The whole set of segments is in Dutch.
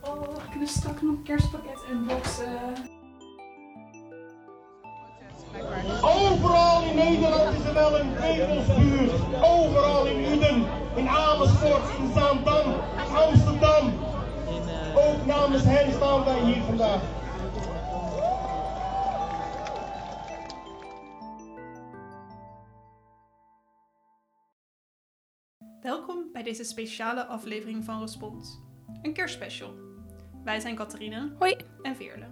Oh, we kunnen straks nog een kerstpakket unboxen. Overal in Nederland is er wel een krekelsbuur. Overal in Uden, in Amersfoort, in Zaandam, Amsterdam. Ook namens hen staan wij hier vandaag. Welkom bij deze speciale aflevering van Respons. Een kerstspecial. Wij zijn Catharine Hoi. en Veerle.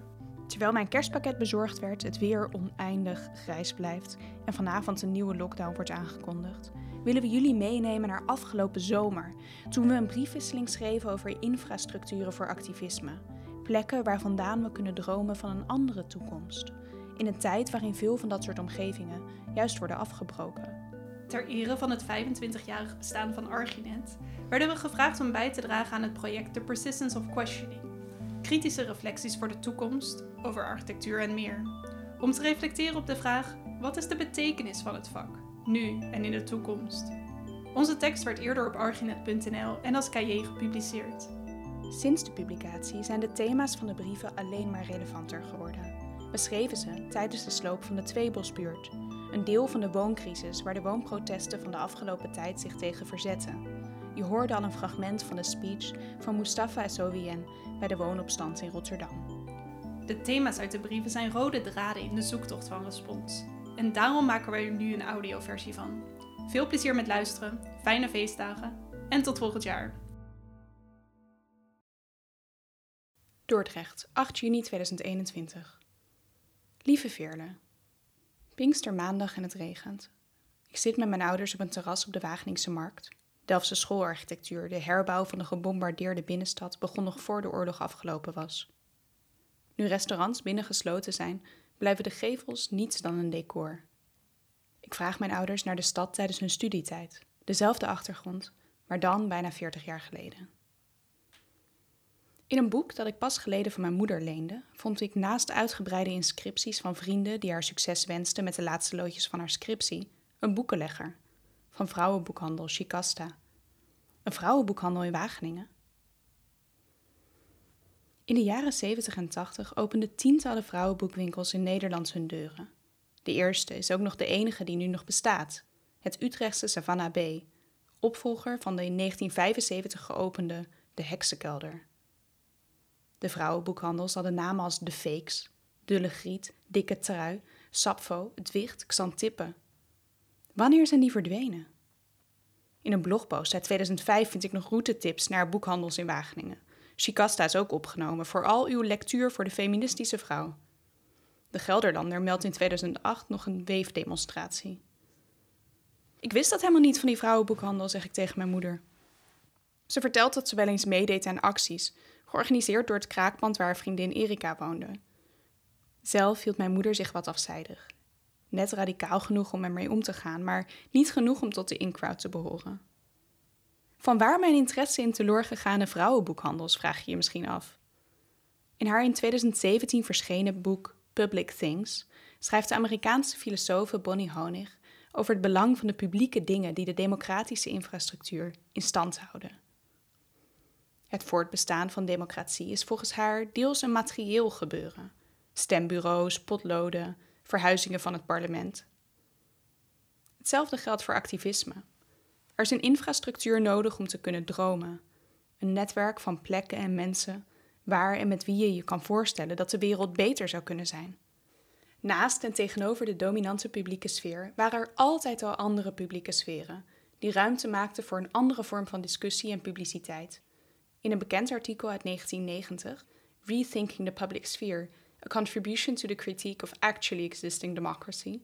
Terwijl mijn kerstpakket bezorgd werd, het weer oneindig grijs blijft en vanavond een nieuwe lockdown wordt aangekondigd, willen we jullie meenemen naar afgelopen zomer, toen we een briefwisseling schreven over infrastructuren voor activisme. Plekken waar vandaan we kunnen dromen van een andere toekomst. In een tijd waarin veel van dat soort omgevingen juist worden afgebroken. Ter ere van het 25-jarig bestaan van Arginet werden we gevraagd om bij te dragen aan het project The Persistence of Questioning. Kritische reflecties voor de toekomst, over architectuur en meer. Om te reflecteren op de vraag: wat is de betekenis van het vak, nu en in de toekomst? Onze tekst werd eerder op arginet.nl en als cahier gepubliceerd. Sinds de publicatie zijn de thema's van de brieven alleen maar relevanter geworden. We schreven ze tijdens de sloop van de Tweebosbuurt, een deel van de wooncrisis waar de woonprotesten van de afgelopen tijd zich tegen verzetten. Je hoorde al een fragment van de speech van Mustafa Essouien bij de woonopstand in Rotterdam. De thema's uit de brieven zijn rode draden in de zoektocht van Respons. En daarom maken we er nu een audioversie van. Veel plezier met luisteren, fijne feestdagen en tot volgend jaar. Dordrecht, 8 juni 2021. Lieve Veerle, Pinkstermaandag en het regent. Ik zit met mijn ouders op een terras op de Wageningse Markt. Delftse schoolarchitectuur, de herbouw van de gebombardeerde binnenstad, begon nog voor de oorlog afgelopen was. Nu restaurants binnengesloten zijn, blijven de gevels niets dan een decor. Ik vraag mijn ouders naar de stad tijdens hun studietijd. Dezelfde achtergrond, maar dan bijna 40 jaar geleden. In een boek dat ik pas geleden van mijn moeder leende, vond ik naast uitgebreide inscripties van vrienden die haar succes wensten met de laatste loodjes van haar scriptie, een boekenlegger van vrouwenboekhandel Chicasta. Een vrouwenboekhandel in Wageningen. In de jaren 70 en 80 openden tientallen vrouwenboekwinkels in Nederland hun deuren. De eerste is ook nog de enige die nu nog bestaat, het Utrechtse Savannah B, opvolger van de in 1975 geopende De Heksenkelder. De vrouwenboekhandels hadden namen als De Fakes, Dulle Griet, Dikke Trui, Sapfo, Het Wicht, Xantippe. Wanneer zijn die verdwenen? In een blogpost uit 2005 vind ik nog routetips naar boekhandels in Wageningen. Chicasta is ook opgenomen voor al uw lectuur voor de feministische vrouw. De Gelderlander meldt in 2008 nog een weefdemonstratie. Ik wist dat helemaal niet van die vrouwenboekhandel, zeg ik tegen mijn moeder. Ze vertelt dat ze wel eens meedeed aan acties, georganiseerd door het kraakpand waar vriendin Erika woonde. Zelf hield mijn moeder zich wat afzijdig. Net radicaal genoeg om ermee om te gaan, maar niet genoeg om tot de in-crowd te behoren. Vanwaar mijn interesse in teloorgegane vrouwenboekhandels, vraag je je misschien af. In haar in 2017 verschenen boek Public Things schrijft de Amerikaanse filosoof Bonnie Honig over het belang van de publieke dingen die de democratische infrastructuur in stand houden. Het voortbestaan van democratie is volgens haar deels een materieel gebeuren: stembureaus, potloden, verhuizingen van het parlement. Hetzelfde geldt voor activisme. Er is een infrastructuur nodig om te kunnen dromen, een netwerk van plekken en mensen waar en met wie je je kan voorstellen dat de wereld beter zou kunnen zijn. Naast en tegenover de dominante publieke sfeer waren er altijd al andere publieke sferen, die ruimte maakten voor een andere vorm van discussie en publiciteit. In een bekend artikel uit 1990, Rethinking the Public Sphere, A Contribution to the Critique of Actually Existing Democracy,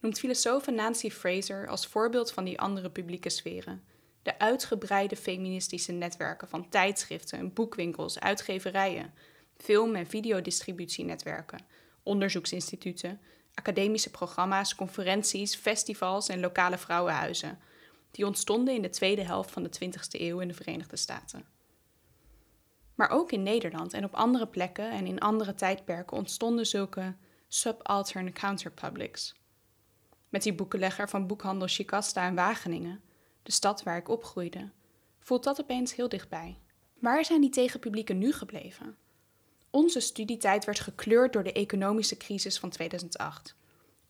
noemt filosoof Nancy Fraser als voorbeeld van die andere publieke sferen de uitgebreide feministische netwerken van tijdschriften, boekwinkels, uitgeverijen, film- en videodistributienetwerken, onderzoeksinstituten, academische programma's, conferenties, festivals en lokale vrouwenhuizen, die ontstonden in de tweede helft van de 20e eeuw in de Verenigde Staten. Maar ook in Nederland en op andere plekken en in andere tijdperken ontstonden zulke subaltern counterpublics. Met die boekenlegger van boekhandel Chicasta in Wageningen, de stad waar ik opgroeide, voelt dat opeens heel dichtbij. Waar zijn die tegenpublieken nu gebleven? Onze studietijd werd gekleurd door de economische crisis van 2008.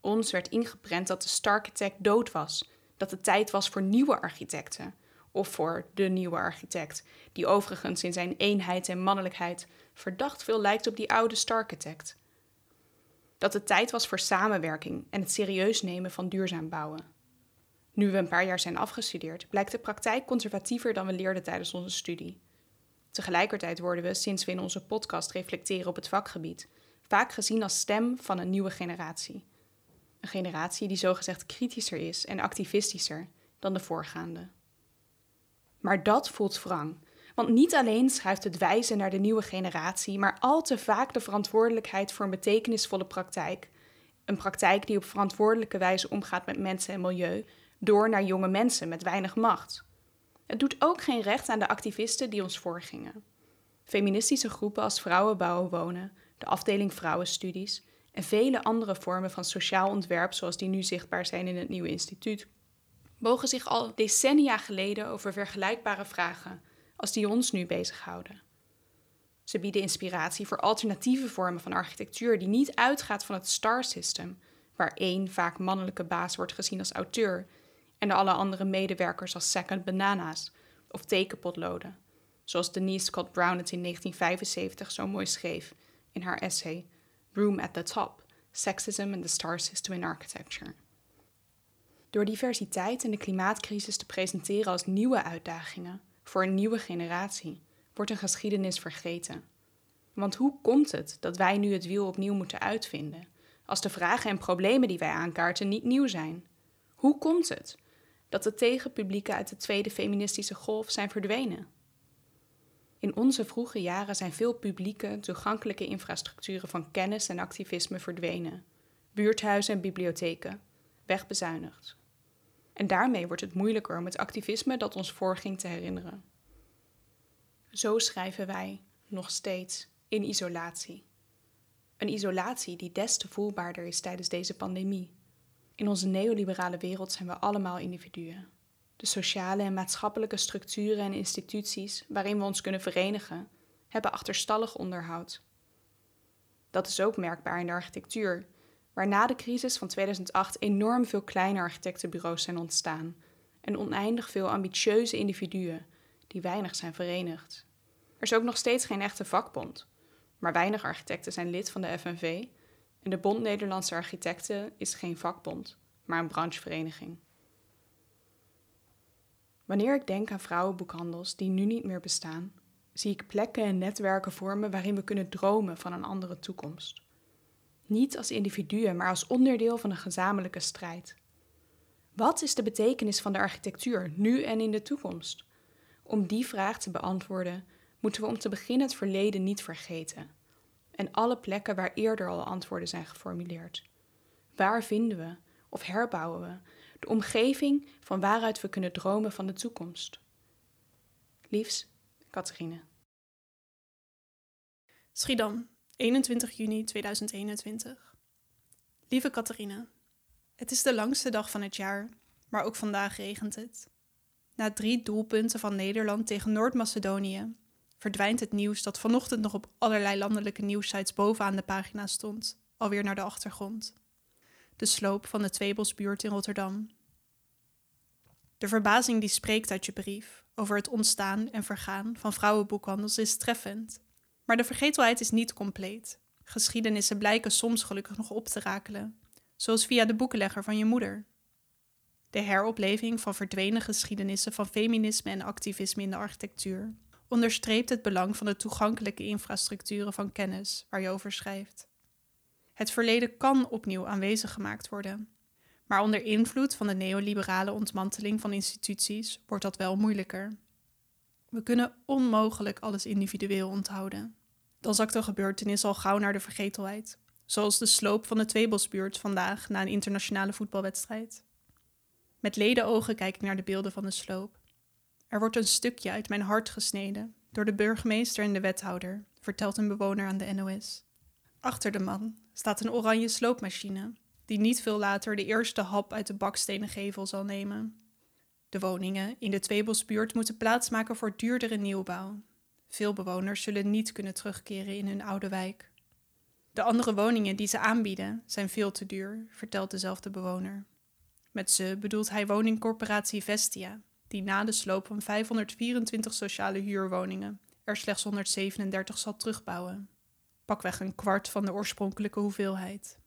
Ons werd ingeprent dat de Starchitect dood was, dat het tijd was voor nieuwe architecten, of voor de nieuwe architect, die overigens in zijn eenheid en mannelijkheid verdacht veel lijkt op die oude Starchitect. Dat het tijd was voor samenwerking en het serieus nemen van duurzaam bouwen. Nu we een paar jaar zijn afgestudeerd, blijkt de praktijk conservatiever dan we leerden tijdens onze studie. Tegelijkertijd worden we, sinds we in onze podcast reflecteren op het vakgebied, vaak gezien als stem van een nieuwe generatie. Een generatie die zogezegd kritischer is en activistischer dan de voorgaande. Maar dat voelt wrang, want niet alleen schuift het wijzen naar de nieuwe generatie, maar al te vaak de verantwoordelijkheid voor een betekenisvolle praktijk, een praktijk die op verantwoordelijke wijze omgaat met mensen en milieu, door naar jonge mensen met weinig macht. Het doet ook geen recht aan de activisten die ons voorgingen. Feministische groepen als Vrouwen Bouwen Wonen, de afdeling Vrouwenstudies en vele andere vormen van sociaal ontwerp zoals die nu zichtbaar zijn in het nieuwe instituut, bogen zich al decennia geleden over vergelijkbare vragen als die ons nu bezighouden. Ze bieden inspiratie voor alternatieve vormen van architectuur die niet uitgaat van het star system, waar één vaak mannelijke baas wordt gezien als auteur en alle andere medewerkers als second bananas of tekenpotloden, zoals Denise Scott Brown het in 1975 zo mooi schreef in haar essay Room at the Top: Sexism and the Star System in Architecture. Door diversiteit en de klimaatcrisis te presenteren als nieuwe uitdagingen voor een nieuwe generatie, wordt een geschiedenis vergeten. Want hoe komt het dat wij nu het wiel opnieuw moeten uitvinden, als de vragen en problemen die wij aankaarten niet nieuw zijn? Hoe komt het dat de tegenpublieken uit de tweede feministische golf zijn verdwenen? In onze vroege jaren zijn veel publieke, toegankelijke infrastructuren van kennis en activisme verdwenen. Buurthuizen en bibliotheken, wegbezuinigd. En daarmee wordt het moeilijker om het activisme dat ons voorging te herinneren. Zo schrijven wij, nog steeds, in isolatie. Een isolatie die des te voelbaarder is tijdens deze pandemie. In onze neoliberale wereld zijn we allemaal individuen. De sociale en maatschappelijke structuren en instituties waarin we ons kunnen verenigen, hebben achterstallig onderhoud. Dat is ook merkbaar in de architectuur, waar na de crisis van 2008 enorm veel kleine architectenbureaus zijn ontstaan en oneindig veel ambitieuze individuen die weinig zijn verenigd. Er is ook nog steeds geen echte vakbond, maar weinig architecten zijn lid van de FNV en de Bond Nederlandse Architecten is geen vakbond, maar een branchevereniging. Wanneer ik denk aan vrouwenboekhandels die nu niet meer bestaan, zie ik plekken en netwerken vormen waarin we kunnen dromen van een andere toekomst. Niet als individuen, maar als onderdeel van een gezamenlijke strijd. Wat is de betekenis van de architectuur nu en in de toekomst? Om die vraag te beantwoorden, moeten we om te beginnen het verleden niet vergeten. En alle plekken waar eerder al antwoorden zijn geformuleerd. Waar vinden we of herbouwen we de omgeving van waaruit we kunnen dromen van de toekomst? Liefs, Catharine. Schiedam, 21 juni 2021. Lieve Catharine, het is de langste dag van het jaar, maar ook vandaag regent het. Na drie doelpunten van Nederland tegen Noord-Macedonië verdwijnt het nieuws dat vanochtend nog op allerlei landelijke nieuwsites bovenaan de pagina stond, alweer naar de achtergrond. De sloop van de Tweebosbuurt in Rotterdam. De verbazing die spreekt uit je brief over het ontstaan en vergaan van vrouwenboekhandels is treffend. Maar de vergetelheid is niet compleet. Geschiedenissen blijken soms gelukkig nog op te rakelen, zoals via de boekenlegger van je moeder. De heropleving van verdwenen geschiedenissen van feminisme en activisme in de architectuur onderstreept het belang van de toegankelijke infrastructuren van kennis waar je over schrijft. Het verleden kan opnieuw aanwezig gemaakt worden, maar onder invloed van de neoliberale ontmanteling van instituties wordt dat wel moeilijker. We kunnen onmogelijk alles individueel onthouden. Dan zakt een gebeurtenis al gauw naar de vergetelheid, zoals de sloop van de Tweebosbuurt vandaag na een internationale voetbalwedstrijd. Met ledenogen kijk ik naar de beelden van de sloop. Er wordt een stukje uit mijn hart gesneden door de burgemeester en de wethouder, vertelt een bewoner aan de NOS. Achter de man staat een oranje sloopmachine, die niet veel later de eerste hap uit de bakstenen gevel zal nemen. De woningen in de Tweebosbuurt moeten plaatsmaken voor duurdere nieuwbouw. Veel bewoners zullen niet kunnen terugkeren in hun oude wijk. De andere woningen die ze aanbieden zijn veel te duur, vertelt dezelfde bewoner. Met ze bedoelt hij woningcorporatie Vestia, die na de sloop van 524 sociale huurwoningen er slechts 137 zal terugbouwen. Pakweg een kwart van de oorspronkelijke hoeveelheid.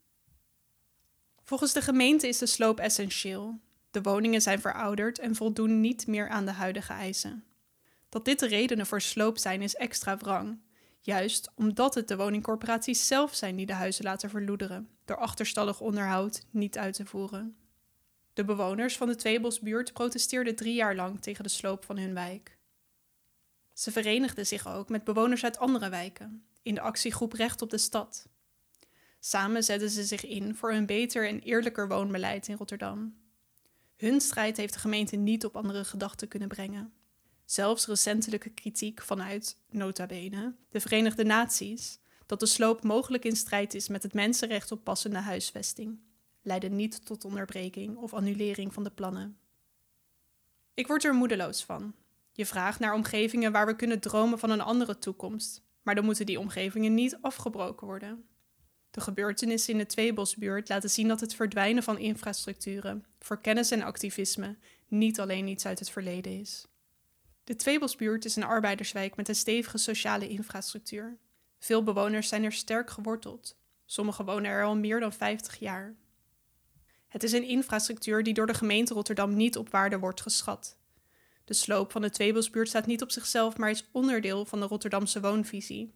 Volgens de gemeente is de sloop essentieel. De woningen zijn verouderd en voldoen niet meer aan de huidige eisen. Dat dit de redenen voor sloop zijn is extra wrang, juist omdat het de woningcorporaties zelf zijn die de huizen laten verloederen, door achterstallig onderhoud niet uit te voeren. De bewoners van de Tweebosbuurt protesteerden drie jaar lang tegen de sloop van hun wijk. Ze verenigden zich ook met bewoners uit andere wijken, in de actiegroep Recht op de Stad. Samen zetten ze zich in voor een beter en eerlijker woonbeleid in Rotterdam. Hun strijd heeft de gemeente niet op andere gedachten kunnen brengen. Zelfs recentelijke kritiek vanuit, nota bene, de Verenigde Naties, dat de sloop mogelijk in strijd is met het mensenrecht op passende huisvesting, leidde niet tot onderbreking of annulering van de plannen. Ik word er moedeloos van. Je vraagt naar omgevingen waar we kunnen dromen van een andere toekomst, maar dan moeten die omgevingen niet afgebroken worden. De gebeurtenissen in de Tweebosbuurt laten zien dat het verdwijnen van infrastructuren voor kennis en activisme niet alleen iets uit het verleden is. De Tweebosbuurt is een arbeiderswijk met een stevige sociale infrastructuur. Veel bewoners zijn er sterk geworteld. Sommigen wonen er al meer dan 50 jaar. Het is een infrastructuur die door de gemeente Rotterdam niet op waarde wordt geschat. De sloop van de Tweebosbuurt staat niet op zichzelf, maar is onderdeel van de Rotterdamse woonvisie.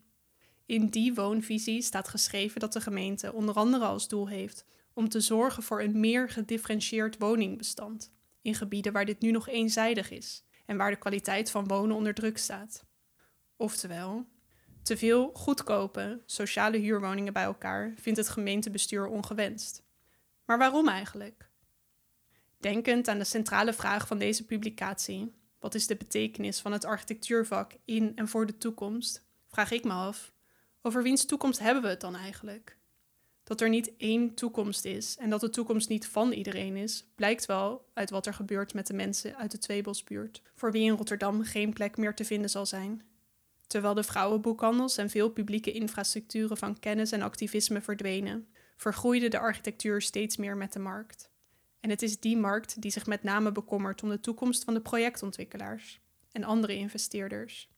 In die woonvisie staat geschreven dat de gemeente onder andere als doel heeft om te zorgen voor een meer gedifferentieerd woningbestand in gebieden waar dit nu nog eenzijdig is en waar de kwaliteit van wonen onder druk staat. Oftewel, te veel goedkope sociale huurwoningen bij elkaar vindt het gemeentebestuur ongewenst. Maar waarom eigenlijk? Denkend aan de centrale vraag van deze publicatie, wat is de betekenis van het architectuurvak in en voor de toekomst, vraag ik me af, over wiens toekomst hebben we het dan eigenlijk? Dat er niet één toekomst is en dat de toekomst niet van iedereen is, blijkt wel uit wat er gebeurt met de mensen uit de Tweebosbuurt, voor wie in Rotterdam geen plek meer te vinden zal zijn. Terwijl de vrouwenboekhandels en veel publieke infrastructuren van kennis en activisme verdwenen, vergroeide de architectuur steeds meer met de markt. En het is die markt die zich met name bekommert om de toekomst van de projectontwikkelaars en andere investeerders.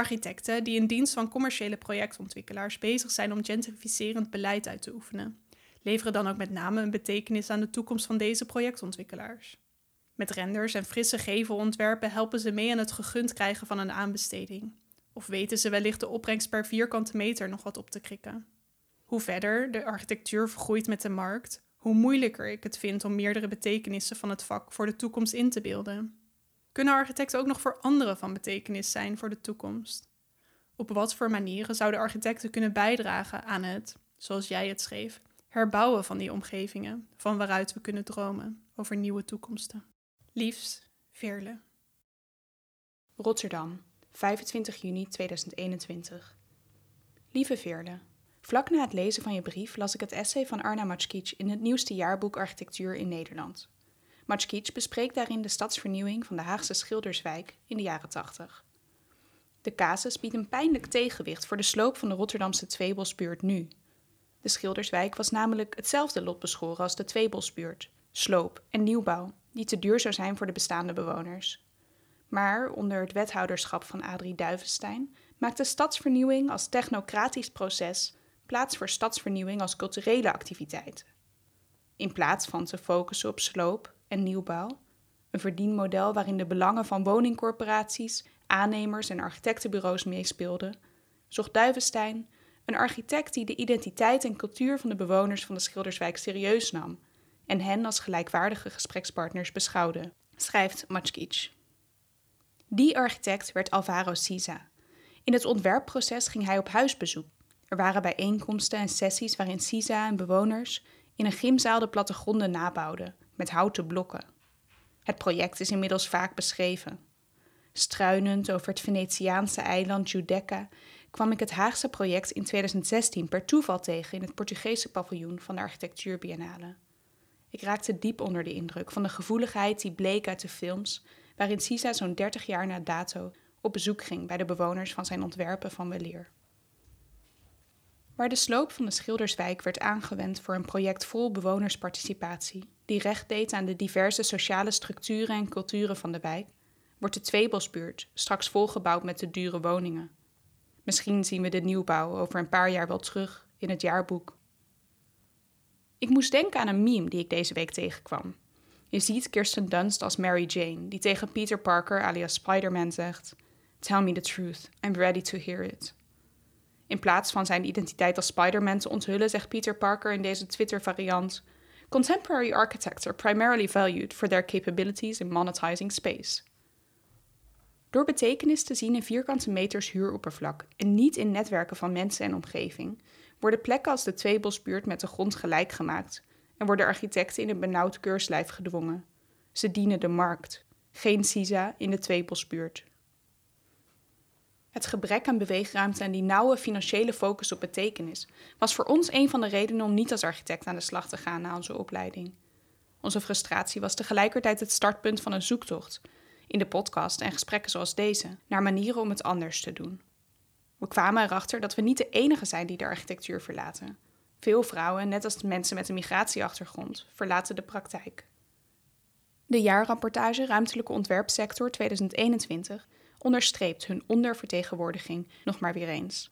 Architecten die in dienst van commerciële projectontwikkelaars bezig zijn om gentrificerend beleid uit te oefenen, leveren dan ook met name een betekenis aan de toekomst van deze projectontwikkelaars. Met renders en frisse gevelontwerpen helpen ze mee aan het gegund krijgen van een aanbesteding. Of weten ze wellicht de opbrengst per vierkante meter nog wat op te krikken. Hoe verder de architectuur vergroeit met de markt, hoe moeilijker ik het vind om meerdere betekenissen van het vak voor de toekomst in te beelden. Kunnen architecten ook nog voor anderen van betekenis zijn voor de toekomst? Op wat voor manieren zouden architecten kunnen bijdragen aan het, zoals jij het schreef, herbouwen van die omgevingen, van waaruit we kunnen dromen over nieuwe toekomsten? Liefs, Veerle. Rotterdam, 25 juni 2021. Lieve Veerle, vlak na het lezen van je brief las ik het essay van Arna Matskic in het nieuwste jaarboek Architectuur in Nederland. Matschkic bespreekt daarin de stadsvernieuwing van de Haagse Schilderswijk in de jaren 80. De casus biedt een pijnlijk tegenwicht voor de sloop van de Rotterdamse Tweebosbuurt nu. De Schilderswijk was namelijk hetzelfde lot beschoren als de Tweebosbuurt, sloop en nieuwbouw, die te duur zou zijn voor de bestaande bewoners. Maar onder het wethouderschap van Adrie Duivenstein maakt de stadsvernieuwing als technocratisch proces plaats voor stadsvernieuwing als culturele activiteit. In plaats van te focussen op sloop, en nieuwbouw, een verdienmodel waarin de belangen van woningcorporaties, aannemers en architectenbureaus meespeelden, zocht Duivenstein een architect die de identiteit en cultuur van de bewoners van de Schilderswijk serieus nam en hen als gelijkwaardige gesprekspartners beschouwde, schrijft Matschkic. Die architect werd Alvaro Siza. In het ontwerpproces ging hij op huisbezoek. Er waren bijeenkomsten en sessies waarin Siza en bewoners in een gymzaal de plattegronden nabouwden, met houten blokken. Het project is inmiddels vaak beschreven. Struinend over het Venetiaanse eiland Giudecca kwam ik het Haagse project in 2016 per toeval tegen in het Portugese paviljoen van de Architectuurbiennale. Ik raakte diep onder de indruk van de gevoeligheid die bleek uit de films, waarin Sisa zo'n 30 jaar na dato op bezoek ging bij de bewoners van zijn ontwerpen van Weleer. Waar de sloop van de Schilderswijk werd aangewend voor een project vol bewonersparticipatie, die recht deed aan de diverse sociale structuren en culturen van de wijk, wordt de Tweebosbuurt straks volgebouwd met de dure woningen. Misschien zien we de nieuwbouw over een paar jaar wel terug in het jaarboek. Ik moest denken aan een meme die ik deze week tegenkwam. Je ziet Kirsten Dunst als Mary Jane, die tegen Peter Parker alias Spider-Man zegt: Tell me the truth, I'm ready to hear it. In plaats van zijn identiteit als Spider-Man te onthullen, zegt Peter Parker in deze Twitter-variant: Contemporary architects are primarily valued for their capabilities in monetizing space. Door betekenis te zien in vierkante meters huuroppervlak en niet in netwerken van mensen en omgeving, worden plekken als de Tweebosbuurt met de grond gelijk gemaakt en worden architecten in een benauwd keurslijf gedwongen. Ze dienen de markt, geen CISA in de Tweebosbuurt. Het gebrek aan beweegruimte en die nauwe financiële focus op betekenis was voor ons een van de redenen om niet als architect aan de slag te gaan na onze opleiding. Onze frustratie was tegelijkertijd het startpunt van een zoektocht, in de podcast en gesprekken zoals deze, naar manieren om het anders te doen. We kwamen erachter dat we niet de enige zijn die de architectuur verlaten. Veel vrouwen, net als mensen met een migratieachtergrond, verlaten de praktijk. De jaarrapportage Ruimtelijke Ontwerpsector 2021 onderstreept hun ondervertegenwoordiging nog maar weer eens.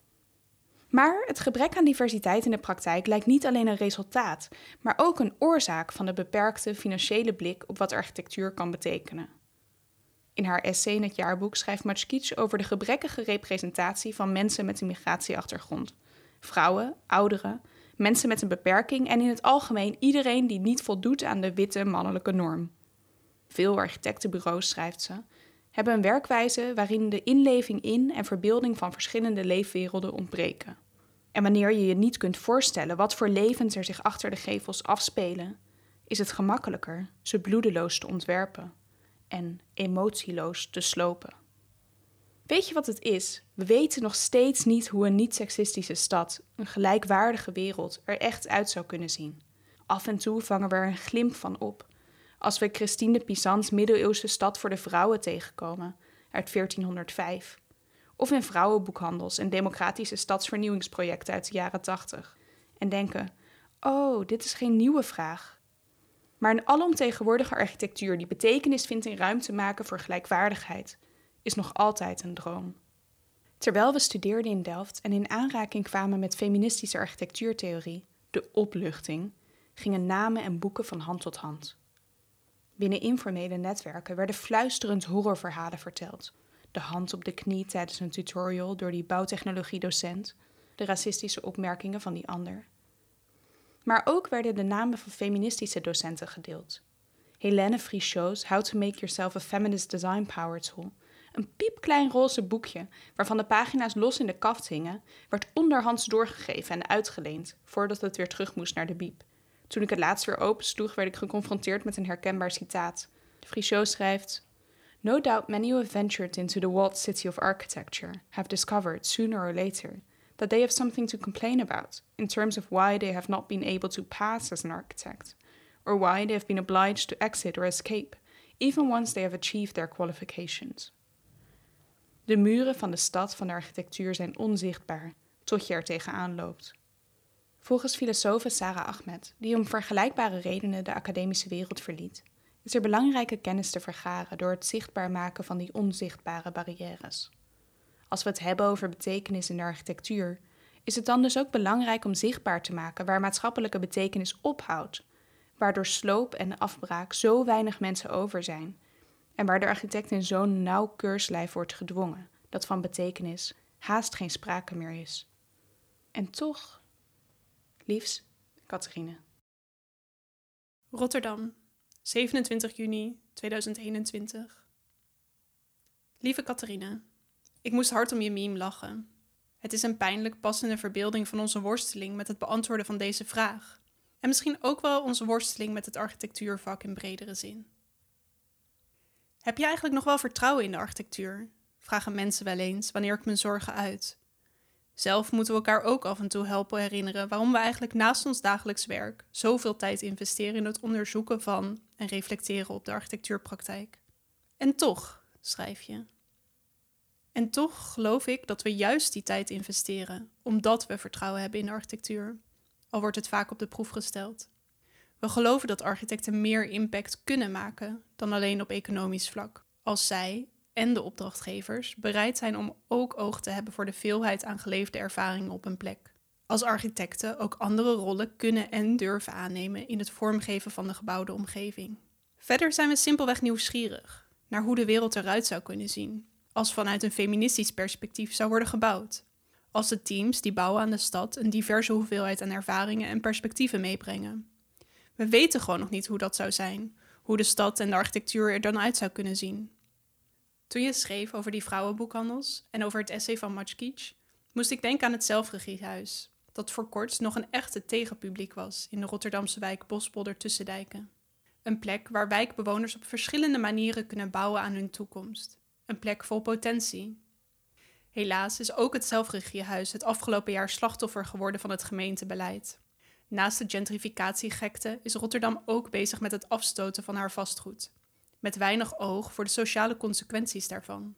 Maar het gebrek aan diversiteit in de praktijk lijkt niet alleen een resultaat, maar ook een oorzaak van de beperkte financiële blik op wat architectuur kan betekenen. In haar essay in het jaarboek schrijft Matschkitsch over de gebrekkige representatie van mensen met een migratieachtergrond. Vrouwen, ouderen, mensen met een beperking en in het algemeen iedereen die niet voldoet aan de witte mannelijke norm. Veel architectenbureaus, schrijft ze, hebben een werkwijze waarin de inleving in en verbeelding van verschillende leefwerelden ontbreken. En wanneer je je niet kunt voorstellen wat voor levens er zich achter de gevels afspelen, is het gemakkelijker ze bloedeloos te ontwerpen en emotieloos te slopen. Weet je wat het is? We weten nog steeds niet hoe een niet-seksistische stad, een gelijkwaardige wereld, er echt uit zou kunnen zien. Af en toe vangen we er een glimp van op. Als we Christine de Pisans middeleeuwse stad voor de vrouwen tegenkomen, uit 1405. Of in vrouwenboekhandels en democratische stadsvernieuwingsprojecten uit de jaren 80. En denken: oh, dit is geen nieuwe vraag. Maar een alomtegenwoordige architectuur die betekenis vindt in ruimte maken voor gelijkwaardigheid, is nog altijd een droom. Terwijl we studeerden in Delft en in aanraking kwamen met feministische architectuurtheorie, de opluchting, gingen namen en boeken van hand tot hand. Binnen informele netwerken werden fluisterend horrorverhalen verteld. De hand op de knie tijdens een tutorial door die bouwtechnologie-docent, de racistische opmerkingen van die ander maar ook werden de namen van feministische docenten gedeeld. Helene Frichot's How to Make Yourself a Feminist Design Power Tool, een piepklein roze boekje waarvan de pagina's los in de kaft hingen, werd onderhands doorgegeven en uitgeleend voordat het weer terug moest naar de biep. Toen ik het laatst weer opensloeg, werd ik geconfronteerd met een herkenbaar citaat. Frichot schrijft: No doubt many who have ventured into the walled city of architecture have discovered, sooner or later, that they have something to complain about in terms of why they have not been able to pass as an architect, or why they have been obliged to exit or escape, even once they have achieved their qualifications. De muren van de stad van architectuur zijn onzichtbaar tot je er tegenaan loopt. Volgens filosoof Sarah Ahmed, die om vergelijkbare redenen de academische wereld verliet, is er belangrijke kennis te vergaren door het zichtbaar maken van die onzichtbare barrières. Als we het hebben over betekenis in de architectuur, is het dan dus ook belangrijk om zichtbaar te maken waar maatschappelijke betekenis ophoudt, waardoor sloop en afbraak zo weinig mensen over zijn en waar de architect in zo'n nauw keurslijf wordt gedwongen dat van betekenis haast geen sprake meer is. En toch, liefs, Catharine. Rotterdam, 27 juni 2021. Lieve Catharine, ik moest hard om je meme lachen. Het is een pijnlijk passende verbeelding van onze worsteling met het beantwoorden van deze vraag. En misschien ook wel onze worsteling met het architectuurvak in bredere zin. Heb je eigenlijk nog wel vertrouwen in de architectuur? Vragen mensen wel eens wanneer ik mijn zorgen uit. Zelf moeten we elkaar ook af en toe helpen herinneren waarom we eigenlijk naast ons dagelijks werk zoveel tijd investeren in het onderzoeken van en reflecteren op de architectuurpraktijk. En toch, schrijf je, En toch geloof ik dat we juist die tijd investeren, omdat we vertrouwen hebben in de architectuur, al wordt het vaak op de proef gesteld. We geloven dat architecten meer impact kunnen maken dan alleen op economisch vlak, als zij en de opdrachtgevers bereid zijn om ook oog te hebben voor de veelheid aan geleefde ervaringen op een plek. Als architecten ook andere rollen kunnen en durven aannemen in het vormgeven van de gebouwde omgeving. Verder zijn we simpelweg nieuwsgierig naar hoe de wereld eruit zou kunnen zien als vanuit een feministisch perspectief zou worden gebouwd. Als de teams die bouwen aan de stad een diverse hoeveelheid aan ervaringen en perspectieven meebrengen. We weten gewoon nog niet hoe dat zou zijn, hoe de stad en de architectuur er dan uit zou kunnen zien. Toen je schreef over die vrouwenboekhandels en over het essay van Matschkic, moest ik denken aan het zelfregiehuis, dat voor kort nog een echte tegenpubliek was in de Rotterdamse wijk Bospolder Tussendijken. Een plek waar wijkbewoners op verschillende manieren kunnen bouwen aan hun toekomst. Een plek vol potentie. Helaas is ook het zelfregiehuis het afgelopen jaar slachtoffer geworden van het gemeentebeleid. Naast de gentrificatiegekte is Rotterdam ook bezig met het afstoten van haar vastgoed, met weinig oog voor de sociale consequenties daarvan.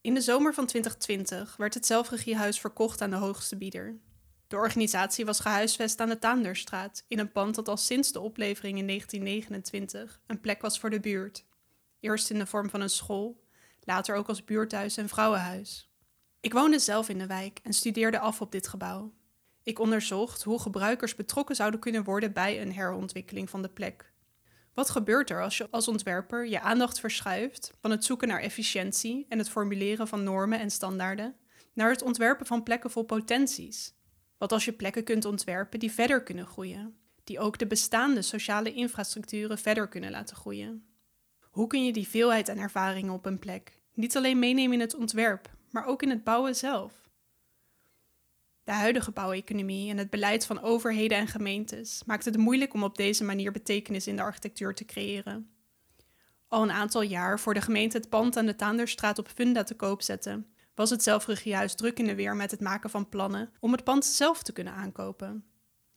In de zomer van 2020 werd het zelfregiehuis verkocht aan de hoogste bieder. De organisatie was gehuisvest aan de Taanderstraat, in een pand dat al sinds de oplevering in 1929 een plek was voor de buurt. Eerst in de vorm van een school, later ook als buurthuis en vrouwenhuis. Ik woonde zelf in de wijk en studeerde af op dit gebouw. Ik onderzocht hoe gebruikers betrokken zouden kunnen worden bij een herontwikkeling van de plek. Wat gebeurt er als je als ontwerper je aandacht verschuift van het zoeken naar efficiëntie en het formuleren van normen en standaarden naar het ontwerpen van plekken vol potenties? Wat als je plekken kunt ontwerpen die verder kunnen groeien, die ook de bestaande sociale infrastructuren verder kunnen laten groeien? Hoe kun je die veelheid aan ervaringen op een plek niet alleen meenemen in het ontwerp, maar ook in het bouwen zelf? De huidige bouweconomie en het beleid van overheden en gemeentes maakt het moeilijk om op deze manier betekenis in de architectuur te creëren. Al een aantal jaar voor de gemeente het pand aan de Taanderstraat op Funda te koop zette, was het zelfregiehuis druk in de weer met het maken van plannen om het pand zelf te kunnen aankopen.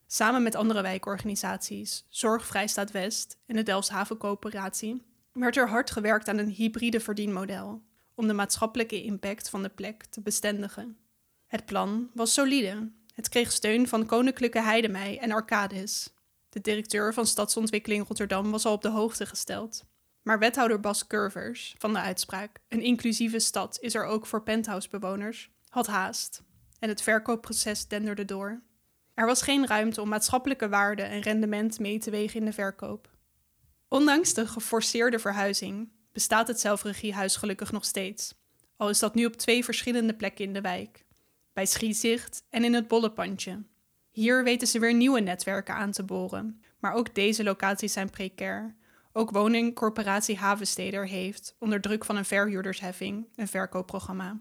Samen met andere wijkorganisaties, Zorg Vrijstaat West en de Delfshaven Coöperatie, werd er hard gewerkt aan een hybride verdienmodel om de maatschappelijke impact van de plek te bestendigen. Het plan was solide. Het kreeg steun van Koninklijke Heidemei en Arcadis. De directeur van Stadsontwikkeling Rotterdam was al op de hoogte gesteld. Maar wethouder Bas Curvers van de uitspraak: een inclusieve stad is er ook voor penthousebewoners, had haast. En het verkoopproces denderde door. Er was geen ruimte om maatschappelijke waarde en rendement mee te wegen in de verkoop. Ondanks de geforceerde verhuizing bestaat het zelfregiehuis gelukkig nog steeds, al is dat nu op twee verschillende plekken in de wijk bij Schiezicht en in het Bollepandje. Hier weten ze weer nieuwe netwerken aan te boren, maar ook deze locaties zijn precair. Ook woningcorporatie Havensteder heeft, onder druk van een verhuurdersheffing, een verkoopprogramma.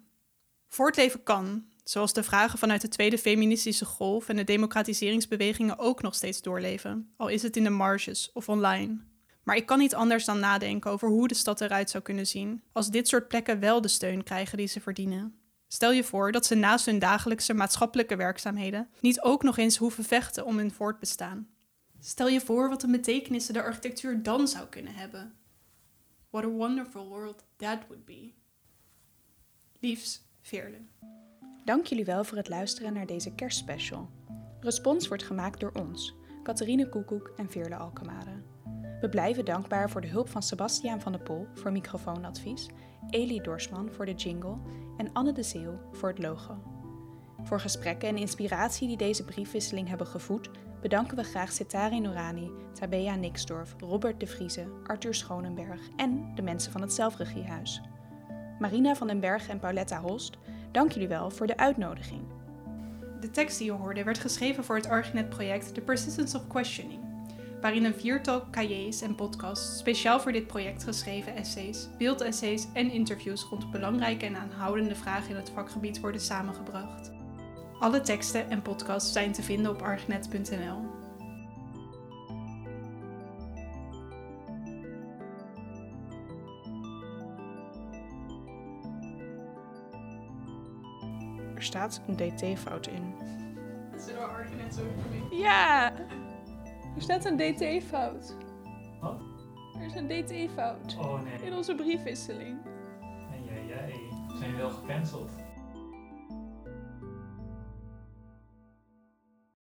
Voortleven kan, zoals de vragen vanuit de tweede feministische golf en de democratiseringsbewegingen ook nog steeds doorleven, al is het in de marges of online. Maar ik kan niet anders dan nadenken over hoe de stad eruit zou kunnen zien als dit soort plekken wel de steun krijgen die ze verdienen. Stel je voor dat ze naast hun dagelijkse maatschappelijke werkzaamheden niet ook nog eens hoeven vechten om hun voortbestaan. Stel je voor wat de betekenissen de architectuur dan zou kunnen hebben. What a wonderful world that would be. Liefs, Veerle. Dank jullie wel voor het luisteren naar deze kerstspecial. Respons wordt gemaakt door ons, Catharine Koekoek en Veerle Alkemade. We blijven dankbaar voor de hulp van Sebastiaan van der Pol voor microfoonadvies, Elie Dorsman voor de jingle en Anne de Zeeuw voor het logo. Voor gesprekken en inspiratie die deze briefwisseling hebben gevoed, bedanken we graag Setari Norani, Tabea Nixdorf, Robert de Vrieze, Arthur Schonenberg en de mensen van het Zelfregiehuis. Marina van den Berg en Pauletta Holst, dank jullie wel voor de uitnodiging. De tekst die je hoorde werd geschreven voor het Archinet-project The Persistence of Questioning waarin een viertal cahiers en podcasts speciaal voor dit project geschreven essays, beeldessays en interviews rond belangrijke en aanhoudende vragen in het vakgebied worden samengebracht. Alle teksten en podcasts zijn te vinden op argnet.nl. Er staat een dt-fout in. Dat is door Argnet zo Ja! Er staat een dt-fout. Wat? Er is een dt-fout Oh nee. in onze briefwisseling. En jij, jij. zijn al gecanceld?